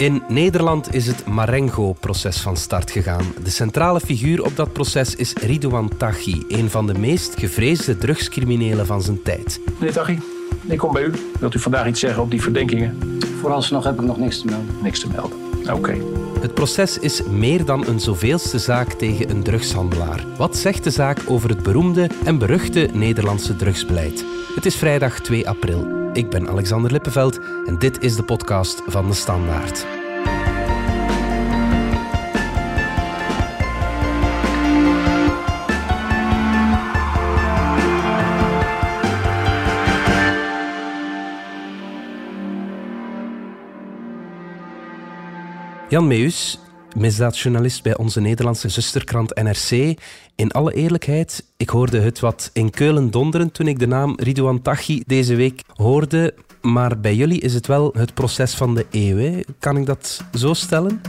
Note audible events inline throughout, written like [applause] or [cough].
In Nederland is het Marengo-proces van start gegaan. De centrale figuur op dat proces is Ridouan Taghi, een van de meest gevreesde drugscriminelen van zijn tijd. Meneer Taghi, ik kom bij u. Wilt u vandaag iets zeggen op die verdenkingen? Vooralsnog heb ik nog niks te melden. Niks te melden. Oké. Het proces is meer dan een zoveelste zaak tegen een drugshandelaar. Wat zegt de zaak over het beroemde en beruchte Nederlandse drugsbeleid? Het is vrijdag 2 april. Ik ben Alexander Lippenveld en dit is de podcast van de Standaard. Jan Meus, misdaadjournalist bij onze Nederlandse zusterkrant NRC. In alle eerlijkheid, ik hoorde het wat in Keulen donderen toen ik de naam Ridouan Taghi deze week hoorde. Maar bij jullie is het wel het proces van de eeuw. Kan ik dat zo stellen?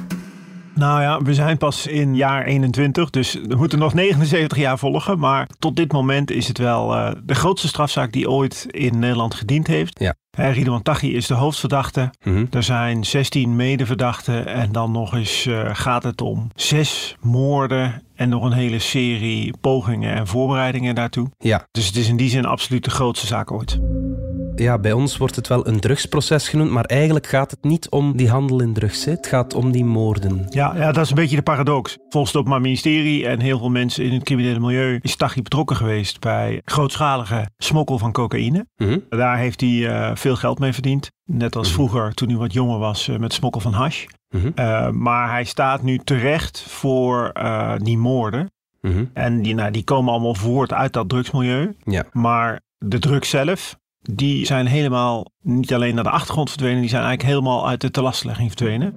Nou ja, we zijn pas in jaar 21, dus we moeten nog 79 jaar volgen. Maar tot dit moment is het wel uh, de grootste strafzaak die ooit in Nederland gediend heeft. Ja. Ridouan Taghi is de hoofdverdachte. Mhm. Er zijn 16 medeverdachten en dan nog eens uh, gaat het om zes moorden en nog een hele serie pogingen en voorbereidingen daartoe. Ja. Dus het is in die zin absoluut de grootste zaak ooit. Ja, bij ons wordt het wel een drugsproces genoemd, maar eigenlijk gaat het niet om die handel in drugs. Hè. Het gaat om die moorden. Ja, ja, dat is een beetje de paradox. Volgens het Openbaar Ministerie en heel veel mensen in het criminele milieu is Taghi betrokken geweest bij grootschalige smokkel van cocaïne. Mhm. Daar heeft hij uh, veel geld mee verdiend. Net als Mhm. vroeger toen hij wat jonger was uh, met smokkel van hash. Mhm. Uh, maar hij staat nu terecht voor uh, die moorden. Mhm. En die, nou, die komen allemaal voort uit dat drugsmilieu. Ja. Maar de drugs zelf, die zijn helemaal niet alleen naar de achtergrond verdwenen, die zijn eigenlijk helemaal uit de telastlegging verdwenen.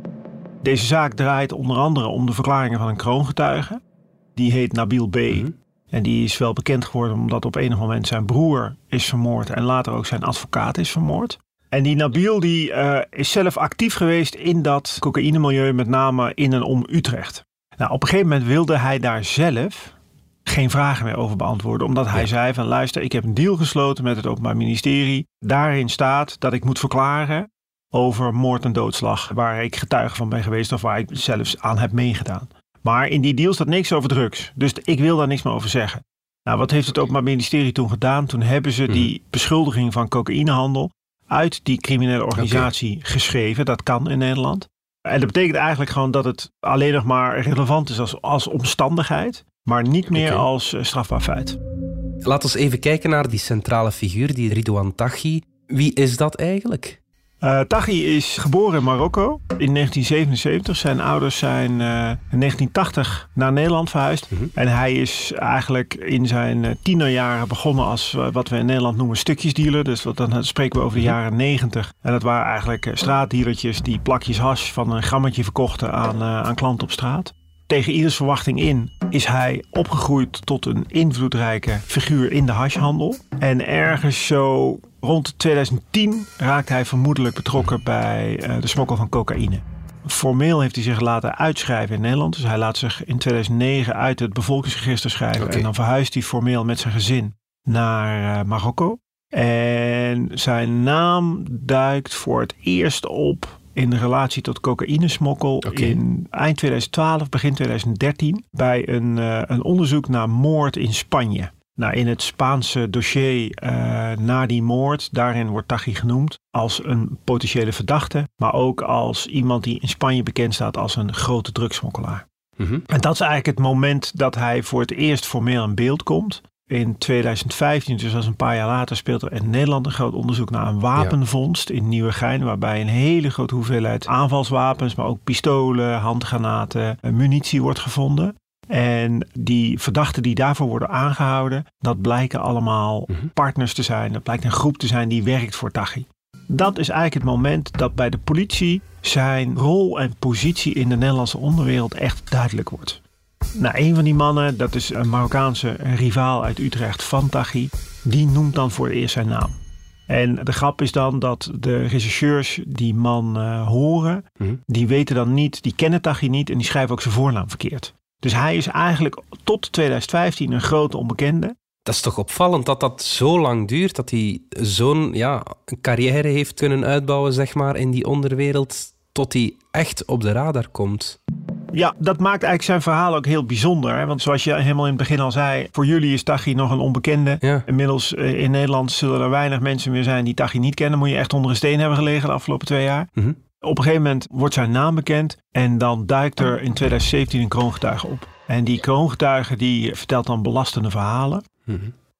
Deze zaak draait onder andere om de verklaringen van een kroongetuige. Die heet Nabil B. En die is wel bekend geworden omdat op enig moment zijn broer is vermoord en later ook zijn advocaat is vermoord. En die Nabil die, uh, is zelf actief geweest in dat cocaïnemilieu, met name in en om Utrecht. Nou, op een gegeven moment wilde hij daar zelf geen vragen meer over beantwoorden. Omdat hij Ja. zei van luister, ik heb een deal gesloten met het Openbaar Ministerie. Daarin staat dat ik moet verklaren over moord en doodslag. Waar ik getuige van ben geweest of waar ik zelfs aan heb meegedaan. Maar in die deal staat niks over drugs. Dus ik wil daar niks meer over zeggen. Nou, wat heeft het Openbaar Ministerie toen gedaan? Toen hebben ze die beschuldiging van cocaïnehandel uit die criminele organisatie geschreven. Dat kan in Nederland. En dat betekent eigenlijk gewoon dat het alleen nog maar relevant is als, als omstandigheid, maar niet meer als eh, strafbaar feit. Laten we even kijken naar die centrale figuur, die Ridouan Taghi. Wie is dat eigenlijk? Uh, Taghi is geboren in Marokko in 1977. Zijn ouders zijn uh, in 1980 naar Nederland verhuisd. Mhm. En hij is eigenlijk in zijn uh, tienerjaren begonnen als uh, wat we in Nederland noemen stukjesdealer. Dus wat, dan spreken we over de Mhm. jaren 90. En dat waren eigenlijk straatdealertjes die plakjes hash van een grammetje verkochten aan, aan klanten op straat. Tegen ieders verwachting in is hij opgegroeid tot een invloedrijke figuur in de hashhandel. En ergens zo rond 2010 raakt hij vermoedelijk betrokken bij uh, de smokkel van cocaïne. Formeel heeft hij zich laten uitschrijven in Nederland. Dus hij laat zich in 2009 uit het bevolkingsregister schrijven. En dan verhuist hij formeel met zijn gezin naar uh, Marokko. En zijn naam duikt voor het eerst op in relatie tot cocaïnesmokkel in eind 2012, begin 2013 bij een, uh, een onderzoek naar moord in Spanje. Nou, in het Spaanse dossier uh, na die moord, daarin wordt Taghi genoemd als een potentiële verdachte, maar ook als iemand die in Spanje bekend staat als een grote drugsmokkelaar. Mhm. En dat is eigenlijk het moment dat hij voor het eerst formeel in beeld komt. In 2015, dus als een paar jaar later, speelt er in Nederland een groot onderzoek naar een wapenvondst in Nieuwegein. Waarbij een hele grote hoeveelheid aanvalswapens, maar ook pistolen, handgranaten, eh, munitie wordt gevonden. En die verdachten die daarvoor worden aangehouden, dat blijken allemaal Mhm. partners te zijn. Dat blijkt een groep te zijn die werkt voor Taghi. Dat is eigenlijk het moment dat bij de politie zijn rol en positie in de Nederlandse onderwereld echt duidelijk wordt. Nou, een van die mannen, dat is een Marokkaanse rivaal uit Utrecht van Taghi, die noemt dan voor het eerst zijn naam. En de grap is dan dat de rechercheurs die man uh, horen, Mhm. die weten dan niet, die kennen Taghi niet en die schrijven ook zijn voornaam verkeerd. Dus hij is eigenlijk tot 2015 een grote onbekende. Dat is toch opvallend dat dat zo lang duurt, dat hij zo'n ja, carrière heeft kunnen uitbouwen zeg maar, in die onderwereld. tot hij echt op de radar komt. Ja, dat maakt eigenlijk zijn verhaal ook heel bijzonder. Hè? Want zoals je helemaal in het begin al zei, voor jullie is Tachi nog een onbekende. Ja. Inmiddels eh, in Nederland zullen er weinig mensen meer zijn die Tachi niet kennen. Moet je echt onder een steen hebben gelegen de afgelopen twee jaar. Mhm. Op een gegeven moment wordt zijn naam bekend en dan duikt er in 2017 een kroongetuige op. En die kroongetuige die vertelt dan belastende verhalen. Mhm.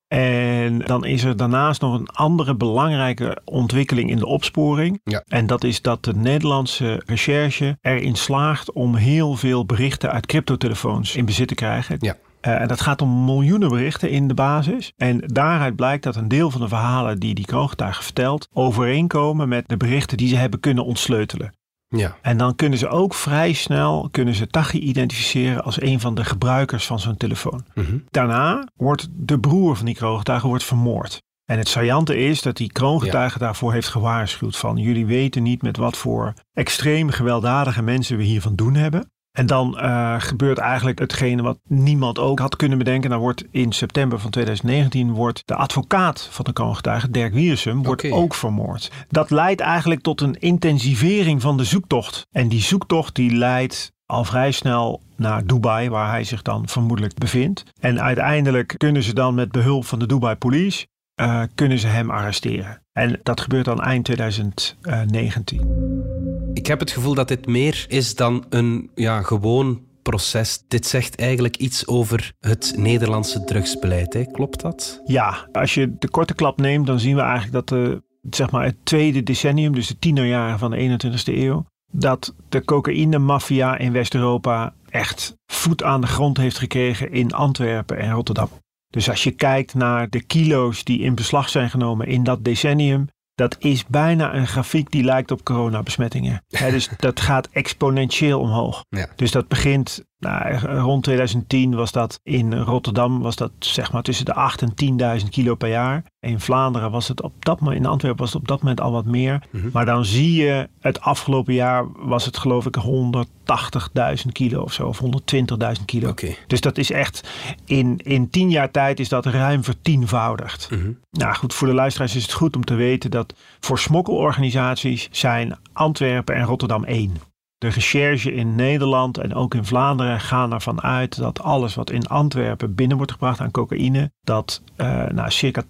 En dan is er daarnaast nog een andere belangrijke ontwikkeling in de opsporing. Ja. En dat is dat de Nederlandse recherche erin slaagt om heel veel berichten uit cryptotelefoons in bezit te krijgen. Ja. Eh, en dat gaat om miljoenen berichten in de basis. En daaruit blijkt dat een deel van de verhalen die die kroongetuige vertelt overeenkomen met de berichten die ze hebben kunnen ontsleutelen. Ja. En dan kunnen ze ook vrij snel kunnen ze Tachi identificeren als een van de gebruikers van zo'n telefoon. Mhm. Daarna wordt de broer van die kroongetuige wordt vermoord. En het saillante is dat die kroongetuige daarvoor heeft gewaarschuwd van jullie weten niet met wat voor extreem gewelddadige mensen we hier van doen hebben. En dan eh, gebeurt eigenlijk hetgene wat niemand ook had kunnen bedenken. Dan wordt in september van 2019 wordt de advocaat van de kroongetuige, Dirk Wiersum, wordt ook vermoord. Dat leidt eigenlijk tot een intensivering van de zoektocht. En die zoektocht die leidt al vrij snel naar Dubai, waar hij zich dan vermoedelijk bevindt. En uiteindelijk kunnen ze dan met behulp van de Dubai Police eh, kunnen ze hem arresteren. En dat gebeurt dan eind 2019. Ik heb het gevoel dat dit meer is dan een ja, gewoon proces. Dit zegt eigenlijk iets over het Nederlandse drugsbeleid. Hè? Klopt dat? Ja, als je de korte klap neemt, dan zien we eigenlijk dat de, zeg maar het tweede decennium, dus de tienerjaren van de 21ste eeuw, dat de cocaïne-maffia in West-Europa echt voet aan de grond heeft gekregen in Antwerpen en Rotterdam. Dus als je kijkt naar de kilo's die in beslag zijn genomen in dat decennium, dat is bijna een grafiek die lijkt op coronabesmettingen. [laughs] Hè, dus dat gaat exponentieel omhoog. Ja. Dus dat begint nou, rond 2010 was dat in Rotterdam was dat zeg maar tussen de 8 en 10.000 kilo per jaar. In Vlaanderen was het op dat moment, in Antwerpen was het op dat moment al wat meer. Mhm. Maar dan zie je, het afgelopen jaar was het geloof ik 180.000 kilo of zo, of 120.000 kilo. Dus dat is echt, in, in 10 jaar tijd is dat ruim vertienvoudigd. Mhm. Nou goed, voor de luisteraars is het goed om te weten dat voor smokkelorganisaties zijn Antwerpen en Rotterdam één. De recherche in Nederland en ook in Vlaanderen gaan ervan uit dat alles wat in Antwerpen binnen wordt gebracht aan cocaïne, dat eh, nou, circa 80%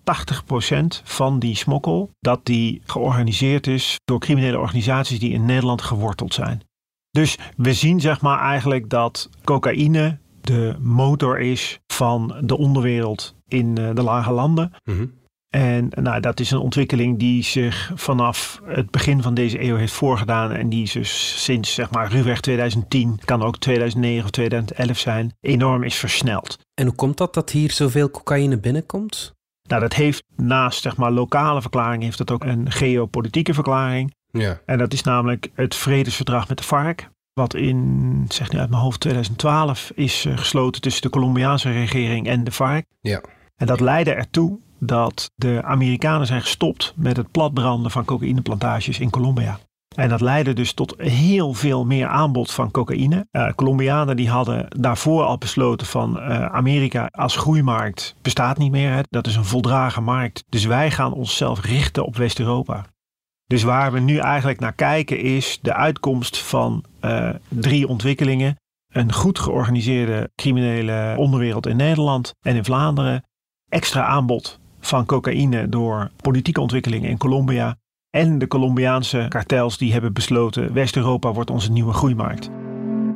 van die smokkel, dat die georganiseerd is door criminele organisaties die in Nederland geworteld zijn. Dus we zien zeg maar eigenlijk dat cocaïne de motor is van de onderwereld in eh, de lage landen. Mhm. En nou, dat is een ontwikkeling die zich vanaf het begin van deze eeuw heeft voorgedaan. En die dus sinds zeg maar ruwweg 2010, kan ook 2009 of 2011 zijn, enorm is versneld. En hoe komt dat dat hier zoveel cocaïne binnenkomt? Nou, dat heeft naast zeg maar lokale verklaring, heeft dat ook een geopolitieke verklaring. Ja. En dat is namelijk het vredesverdrag met de FARC. Wat in, zeg nu uit mijn hoofd, 2012 is eh, gesloten tussen de Colombiaanse regering en de FARC. Ja. En dat leidde ertoe dat de Amerikanen zijn gestopt met het platbranden van cocaïneplantages in Colombia. En dat leidde dus tot heel veel meer aanbod van cocaïne. Eh Colombianen die hadden daarvoor al besloten van eh, Amerika als groeimarkt bestaat niet meer. Hè. Dat is een voldragen markt. Dus wij gaan onszelf richten op West-Europa. Dus waar we nu eigenlijk naar kijken is de uitkomst van eh, drie ontwikkelingen. Een goed georganiseerde criminele onderwereld in Nederland en in Vlaanderen. Extra aanbod van cocaïne door politieke ontwikkelingen in Colombia. En de Colombiaanse kartels die hebben besloten West-Europa wordt onze nieuwe groeimarkt.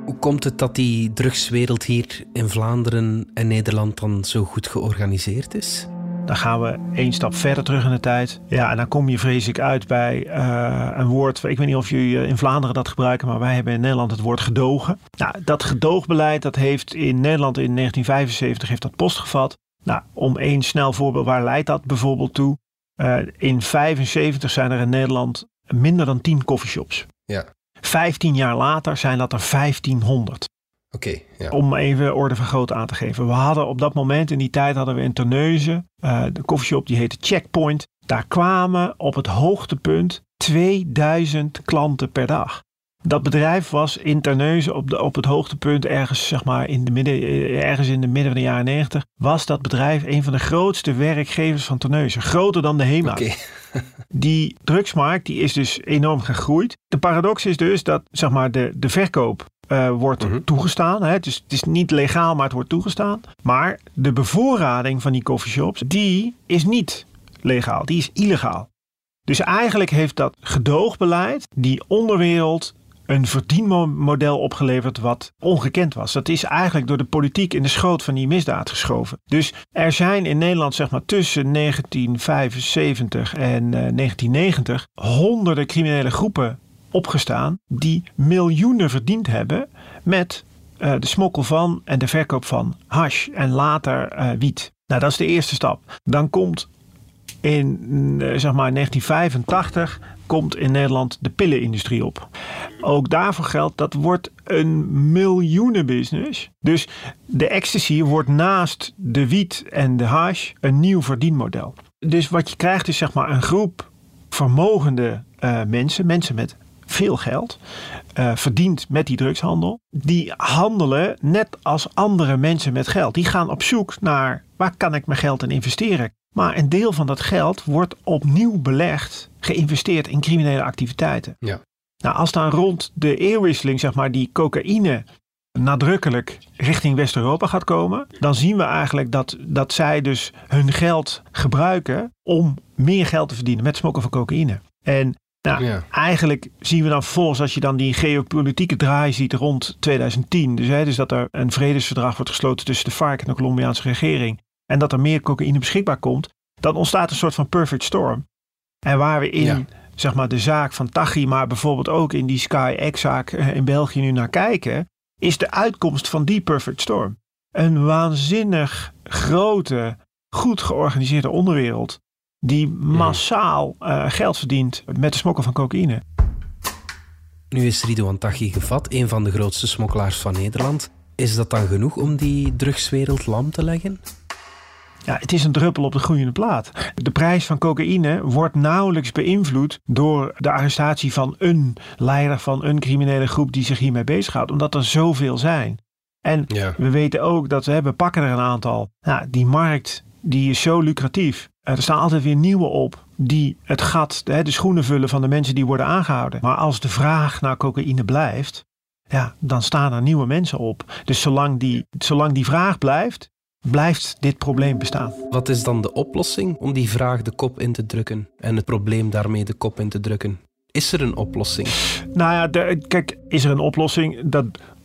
Hoe komt het dat die drugswereld hier in Vlaanderen en Nederland dan zo goed georganiseerd is? Dan gaan we één stap verder terug in de tijd. Ja, en dan kom je vrees ik uit bij eh, een woord. Ik weet niet of jullie in Vlaanderen dat gebruiken, maar wij hebben in Nederland het woord gedogen. Nou, dat gedoogbeleid dat heeft in Nederland in 1975 heeft dat postgevat. Nou, om één snel voorbeeld, waar leidt dat bijvoorbeeld toe? Eh, in 75 zijn er in Nederland minder dan 10 coffeeshops. Ja. 15 jaar later zijn dat er 1500. Oké, ja. Om even orde van grootte aan te geven. We hadden op dat moment, in die tijd hadden we in Terneuzen, eh, de koffieshop die heette Checkpoint. Daar kwamen op het hoogtepunt 2000 klanten per dag. Dat bedrijf was in Terneuzen op, de, op het hoogtepunt ergens, zeg maar, in de midden, eh, ergens in de midden van de jaren 90. Was dat bedrijf een van de grootste werkgevers van Terneuzen. Groter dan de HEMA. Oké. [laughs] Die drugsmarkt die is dus enorm gegroeid. De paradox is dus dat zeg maar, de, de verkoop eh, wordt Mhm. toegestaan. Hè? Dus het is niet legaal, maar het wordt toegestaan. Maar de bevoorrading van die coffeeshops, die is niet legaal. Die is illegaal. Dus eigenlijk heeft dat gedoogbeleid die onderwereld een verdienmodel opgeleverd wat ongekend was. Dat is eigenlijk door de politiek in de schoot van die misdaad geschoven. Dus er zijn in Nederland zeg maar tussen 1975 en eh, 1990 honderden criminele groepen opgestaan die miljoenen verdiend hebben met eh, de smokkel van en de verkoop van hash en later eh, wiet. Nou, dat is de eerste stap. Dan komt in eh, zeg maar 1985 komt in Nederland de pillenindustrie op. Ook daarvoor geldt dat wordt een miljoenenbusiness. Dus de ecstasy wordt naast de wiet en de hash een nieuw verdienmodel. Dus wat je krijgt is zeg maar een groep vermogende eh, mensen, mensen met veel geld, eh, verdient met die drugshandel. Die handelen net als andere mensen met geld. Die gaan op zoek naar waar kan ik mijn geld in investeren. Maar een deel van dat geld wordt opnieuw belegd, geïnvesteerd in criminele activiteiten. Ja. Nou, als dan rond de eeuwwisseling, zeg maar, die cocaïne nadrukkelijk richting West-Europa gaat komen, dan zien we eigenlijk dat, dat zij dus hun geld gebruiken om meer geld te verdienen met smokkel van cocaïne. En nou, Ja. eigenlijk zien we dan vervolgens, als je dan die geopolitieke draai ziet rond 2010, dus, hè, dus dat er een vredesverdrag wordt gesloten tussen de FARC en de Colombiaanse regering, en dat er meer cocaïne beschikbaar komt, dan ontstaat een soort van perfect storm. En waar we in Ja. zeg maar, de zaak van Taghi, maar bijvoorbeeld ook in die Sky X-zaak eh, in België nu naar kijken, is de uitkomst van die perfect storm. Een waanzinnig grote, goed georganiseerde onderwereld die massaal eh, geld verdient met de smokkel van cocaïne. Nu is Ridouan Taghi gevat, een van de grootste smokkelaars van Nederland. Is dat dan genoeg om die drugswereld lam te leggen? Ja, het is een druppel op de groeiende plaat. De prijs van cocaïne wordt nauwelijks beïnvloed door de arrestatie van een leider van een criminele groep die zich hiermee bezighoudt, omdat er zoveel zijn. En Ja. we weten ook dat we, we pakken er een aantal. Nou, die markt die is zo lucratief. Eh, Er staan altijd weer nieuwe op die het gat, de, de schoenen vullen van de mensen die worden aangehouden. Maar als de vraag naar cocaïne blijft, ja, dan staan er nieuwe mensen op. Dus zolang die, zolang die vraag blijft, blijft dit probleem bestaan. Wat is dan de oplossing om die vraag de kop in te drukken en het probleem daarmee de kop in te drukken? Is er een oplossing? Nou ja, de- kijk, is er een oplossing? Dat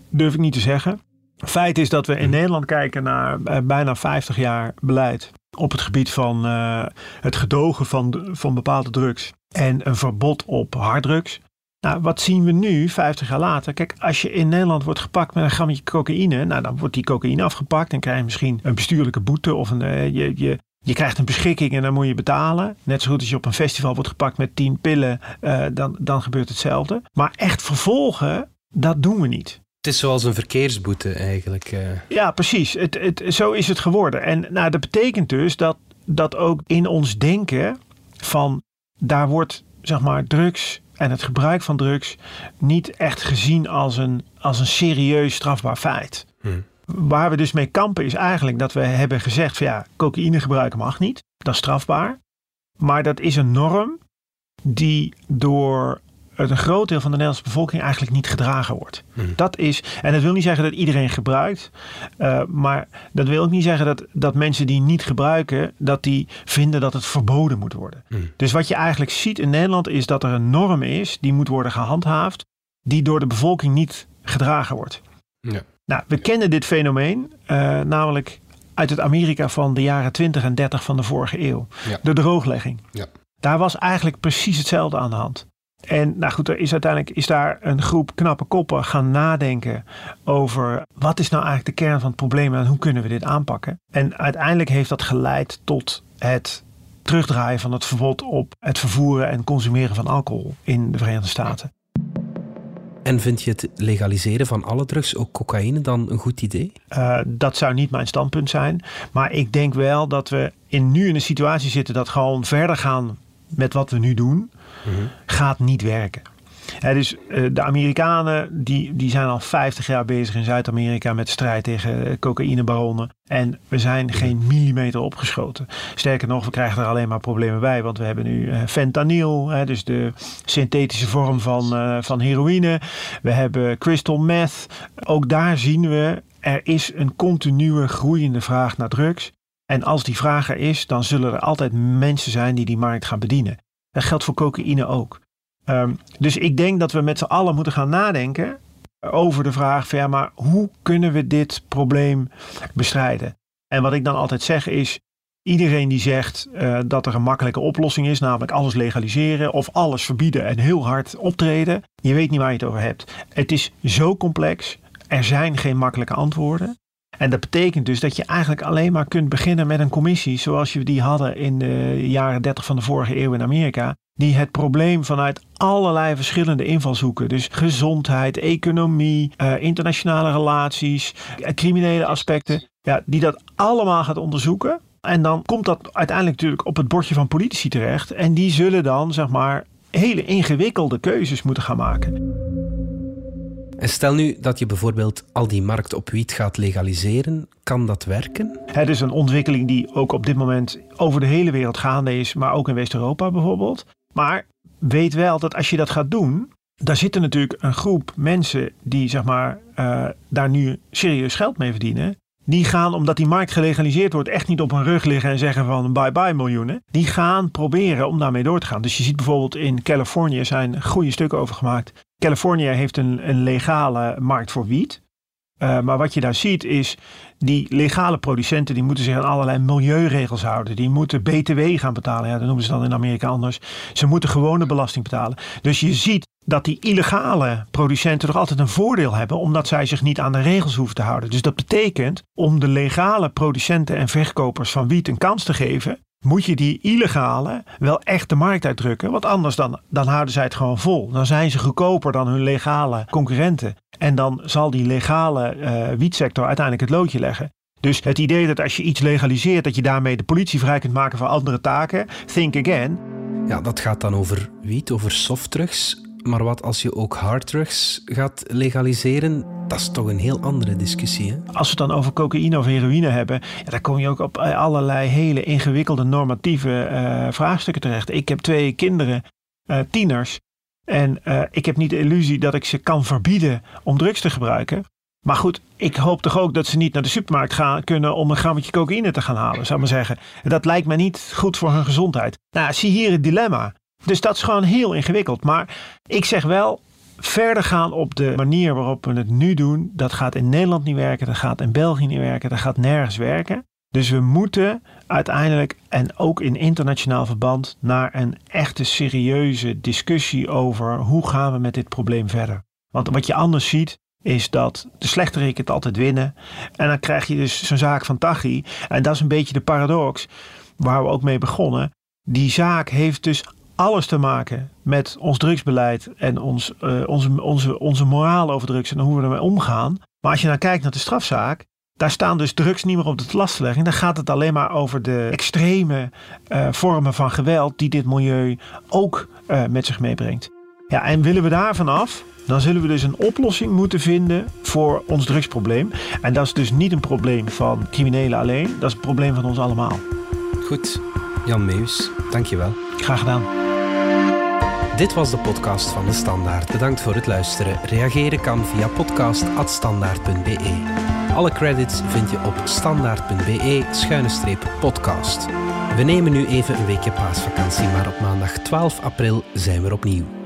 durf ik niet te zeggen. Feit is dat we in Nederland kijken naar eh, bijna 50 jaar beleid op het gebied van eh, het gedogen van, van bepaalde drugs en een verbod op harddrugs. Nou, wat zien we nu, 50 jaar later? Kijk, als je in Nederland wordt gepakt met een grammetje cocaïne, nou, dan wordt die cocaïne afgepakt en krijg je misschien een bestuurlijke boete of een, eh, je, je, je krijgt een beschikking en dan moet je betalen. Net zo goed als je op een festival wordt gepakt met 10 pillen, eh, dan, dan gebeurt hetzelfde. Maar echt vervolgen, dat doen we niet. Het is zoals een verkeersboete eigenlijk. eh. Ja, precies. Het, het, zo is het geworden. En nou, dat betekent dus dat, dat ook in ons denken van daar wordt zeg maar drugs en het gebruik van drugs niet echt gezien als een, als een serieus strafbaar feit. Hm. Waar we dus mee kampen is eigenlijk dat we hebben gezegd van ja, cocaïne gebruiken mag niet. Dat is strafbaar. Maar dat is een norm die door een groot deel van de Nederlandse bevolking eigenlijk niet gedragen wordt. Hm. Dat is, en dat wil niet zeggen dat iedereen gebruikt, eh, maar dat wil ook niet zeggen dat, dat mensen die niet gebruiken, dat die vinden dat het verboden moet worden. Hm. Dus wat je eigenlijk ziet in Nederland is dat er een norm is die moet worden gehandhaafd, die door de bevolking niet gedragen wordt. Ja. Nou, we kennen dit fenomeen, eh, namelijk uit het Amerika van de jaren 20 en 30 van de vorige eeuw. Ja. De drooglegging. Ja. Daar was eigenlijk precies hetzelfde aan de hand. En nou goed, er is uiteindelijk is daar een groep knappe koppen gaan nadenken over wat is nou eigenlijk de kern van het probleem en hoe kunnen we dit aanpakken. En uiteindelijk heeft dat geleid tot het terugdraaien van het verbod op het vervoeren en consumeren van alcohol in de Verenigde Staten. En vind je het legaliseren van alle drugs, ook cocaïne, dan een goed idee? Uh, dat zou niet mijn standpunt zijn. Maar ik denk wel dat we in, nu in een situatie zitten dat gewoon verder gaan met wat we nu doen, gaat niet werken. dus uh, de Amerikanen die, die zijn al 50 jaar bezig in Zuid-Amerika met de strijd tegen cocaïnebaronnen. En we zijn geen millimeter opgeschoten. Sterker nog, we krijgen er alleen maar problemen bij. Want we hebben nu uh, fentanyl, hè, dus de synthetische vorm van, uh, van heroïne. We hebben crystal meth. Ook daar zien we, er is een continue groeiende vraag naar drugs. En als die vraag er is, dan zullen er altijd mensen zijn die die markt gaan bedienen. Dat geldt voor cocaïne ook. Um, dus ik denk dat we met z'n allen moeten gaan nadenken over de vraag van ja, maar hoe kunnen we dit probleem bestrijden? En wat ik dan altijd zeg is, iedereen die zegt uh, dat er een makkelijke oplossing is, namelijk alles legaliseren of alles verbieden en heel hard optreden, je weet niet waar je het over hebt. Het is zo complex, er zijn geen makkelijke antwoorden. En dat betekent dus dat je eigenlijk alleen maar kunt beginnen met een commissie zoals je die hadden in de jaren 30 van de vorige eeuw in Amerika. Die het probleem vanuit allerlei verschillende invalshoeken, dus gezondheid, economie, uh, internationale relaties, uh, criminele aspecten, ja, die dat allemaal gaat onderzoeken. En dan komt dat uiteindelijk natuurlijk op het bordje van politici terecht. En die zullen dan, zeg maar, hele ingewikkelde keuzes moeten gaan maken. En stel nu dat je bijvoorbeeld al die markt op wiet gaat legaliseren, kan dat werken? Het is een ontwikkeling die ook op dit moment over de hele wereld gaande is, maar ook in West-Europa bijvoorbeeld. Maar weet wel dat als je dat gaat doen, daar zitten natuurlijk een groep mensen die zeg maar, uh, daar nu serieus geld mee verdienen. Die gaan, omdat die markt gelegaliseerd wordt, echt niet op hun rug liggen en zeggen van bye bye miljoenen. Die gaan proberen om daarmee door te gaan. Dus je ziet bijvoorbeeld in Californië zijn goede stukken over gemaakt. Californië heeft een, een legale markt voor wiet. Uh, maar wat je daar ziet is, die legale producenten die moeten zich aan allerlei milieuregels houden. Die moeten BTW gaan betalen. Ja, dat noemen ze dan in Amerika anders. Ze moeten gewone belasting betalen. Dus je ziet dat die illegale producenten toch altijd een voordeel hebben, omdat zij zich niet aan de regels hoeven te houden. Dus dat betekent, om de legale producenten en verkopers van wiet een kans te geven, moet je die illegale wel echt de markt uitdrukken. Want anders dan, dan houden zij het gewoon vol. Dan zijn ze goedkoper dan hun legale concurrenten. En dan zal die legale uh, wietsector uiteindelijk het loodje leggen. Dus het idee dat als je iets legaliseert, dat je daarmee de politie vrij kunt maken van andere taken, think again. Ja, dat gaat dan over wiet, over softdrugs. Maar wat als je ook harddrugs gaat legaliseren? Dat is toch een heel andere discussie. Hè? Als we het dan over cocaïne of heroïne hebben, ja, dan kom je ook op allerlei hele ingewikkelde normatieve uh, vraagstukken terecht. Ik heb twee kinderen, uh, tieners. En ik heb niet de illusie dat ik ze kan verbieden om drugs te gebruiken. Maar goed, ik hoop toch ook dat ze niet naar de supermarkt gaan kunnen om een grammetje cocaïne te gaan halen, zou ik maar zeggen. Dat lijkt me niet goed voor hun gezondheid. Nou, zie hier het dilemma. Dus dat is gewoon heel ingewikkeld. Maar ik zeg wel, verder gaan op de manier waarop we het nu doen, dat gaat in Nederland niet werken, dat gaat in België niet werken, dat gaat nergens werken. Dus we moeten uiteindelijk en ook in internationaal verband naar een echte serieuze discussie over hoe gaan we met dit probleem verder. Want wat je anders ziet is dat de slechteriken het altijd winnen. En dan krijg je dus zo'n zaak van Tachi. En dat is een beetje de paradox waar we ook mee begonnen. Die zaak heeft dus alles te maken met ons drugsbeleid en ons, uh, onze, onze, onze moraal over drugs en hoe we ermee omgaan. Maar als je nou kijkt naar de strafzaak, daar staan dus drugs niet meer op de lastlegging. Dan gaat het alleen maar over de extreme uh, vormen van geweld die dit milieu ook uh, met zich meebrengt. Ja, en willen we daar vanaf, dan zullen we dus een oplossing moeten vinden voor ons drugsprobleem. En dat is dus niet een probleem van criminelen alleen, dat is een probleem van ons allemaal. Goed, Jan Meus, dankjewel. Graag gedaan. Dit was de podcast van De Standaard. Bedankt voor het luisteren. Reageren kan via podcast.standaard.be. Alle credits vind je op standaard.be-podcast. We nemen nu even een weekje paasvakantie, maar op maandag 12 april zijn we opnieuw.